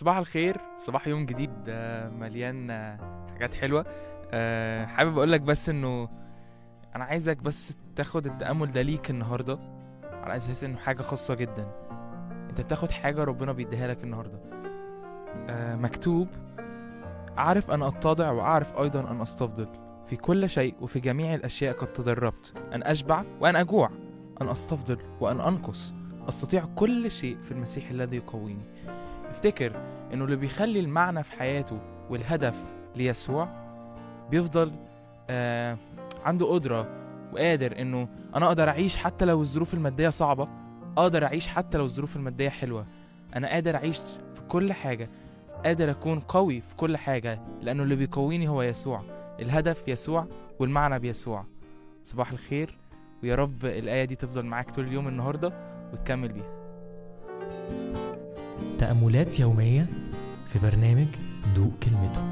صباح الخير صباح يوم جديد مليان آه، حاجات حلوة. آه، حابب أقول لك بس إنه أنا عايزك بس تاخد التأمل ده ليك النهاردة على أساس إنه حاجة خاصة جدا. أنت بتاخد حاجة ربنا بيديها لك النهاردة. آه، مكتوب أعرف أن أتضع وأعرف أيضا أن أستفضل. في كل شيء وفي جميع الأشياء قد تدربت. أن أشبع وأن أجوع. أن أستفضل وأن أنقص. أستطيع كل شيء في المسيح الذي يقويني. افتكر إنه اللي بيخلي المعنى في حياته والهدف ليسوع بيفضل آه عنده قدرة وقادر إنه أنا أقدر أعيش حتى لو الظروف المادية صعبة أقدر أعيش حتى لو الظروف المادية حلوة. أنا قادر أعيش في كل حاجة قادر أكون قوي في كل حاجة لأنه اللي بيقويني هو يسوع. الهدف يسوع والمعنى بيسوع. صباح الخير ويا رب الآية دي تفضل معاك طول اليوم النهاردة وتكمل بيها. تأملات يومية في برنامج ضوء كلمته.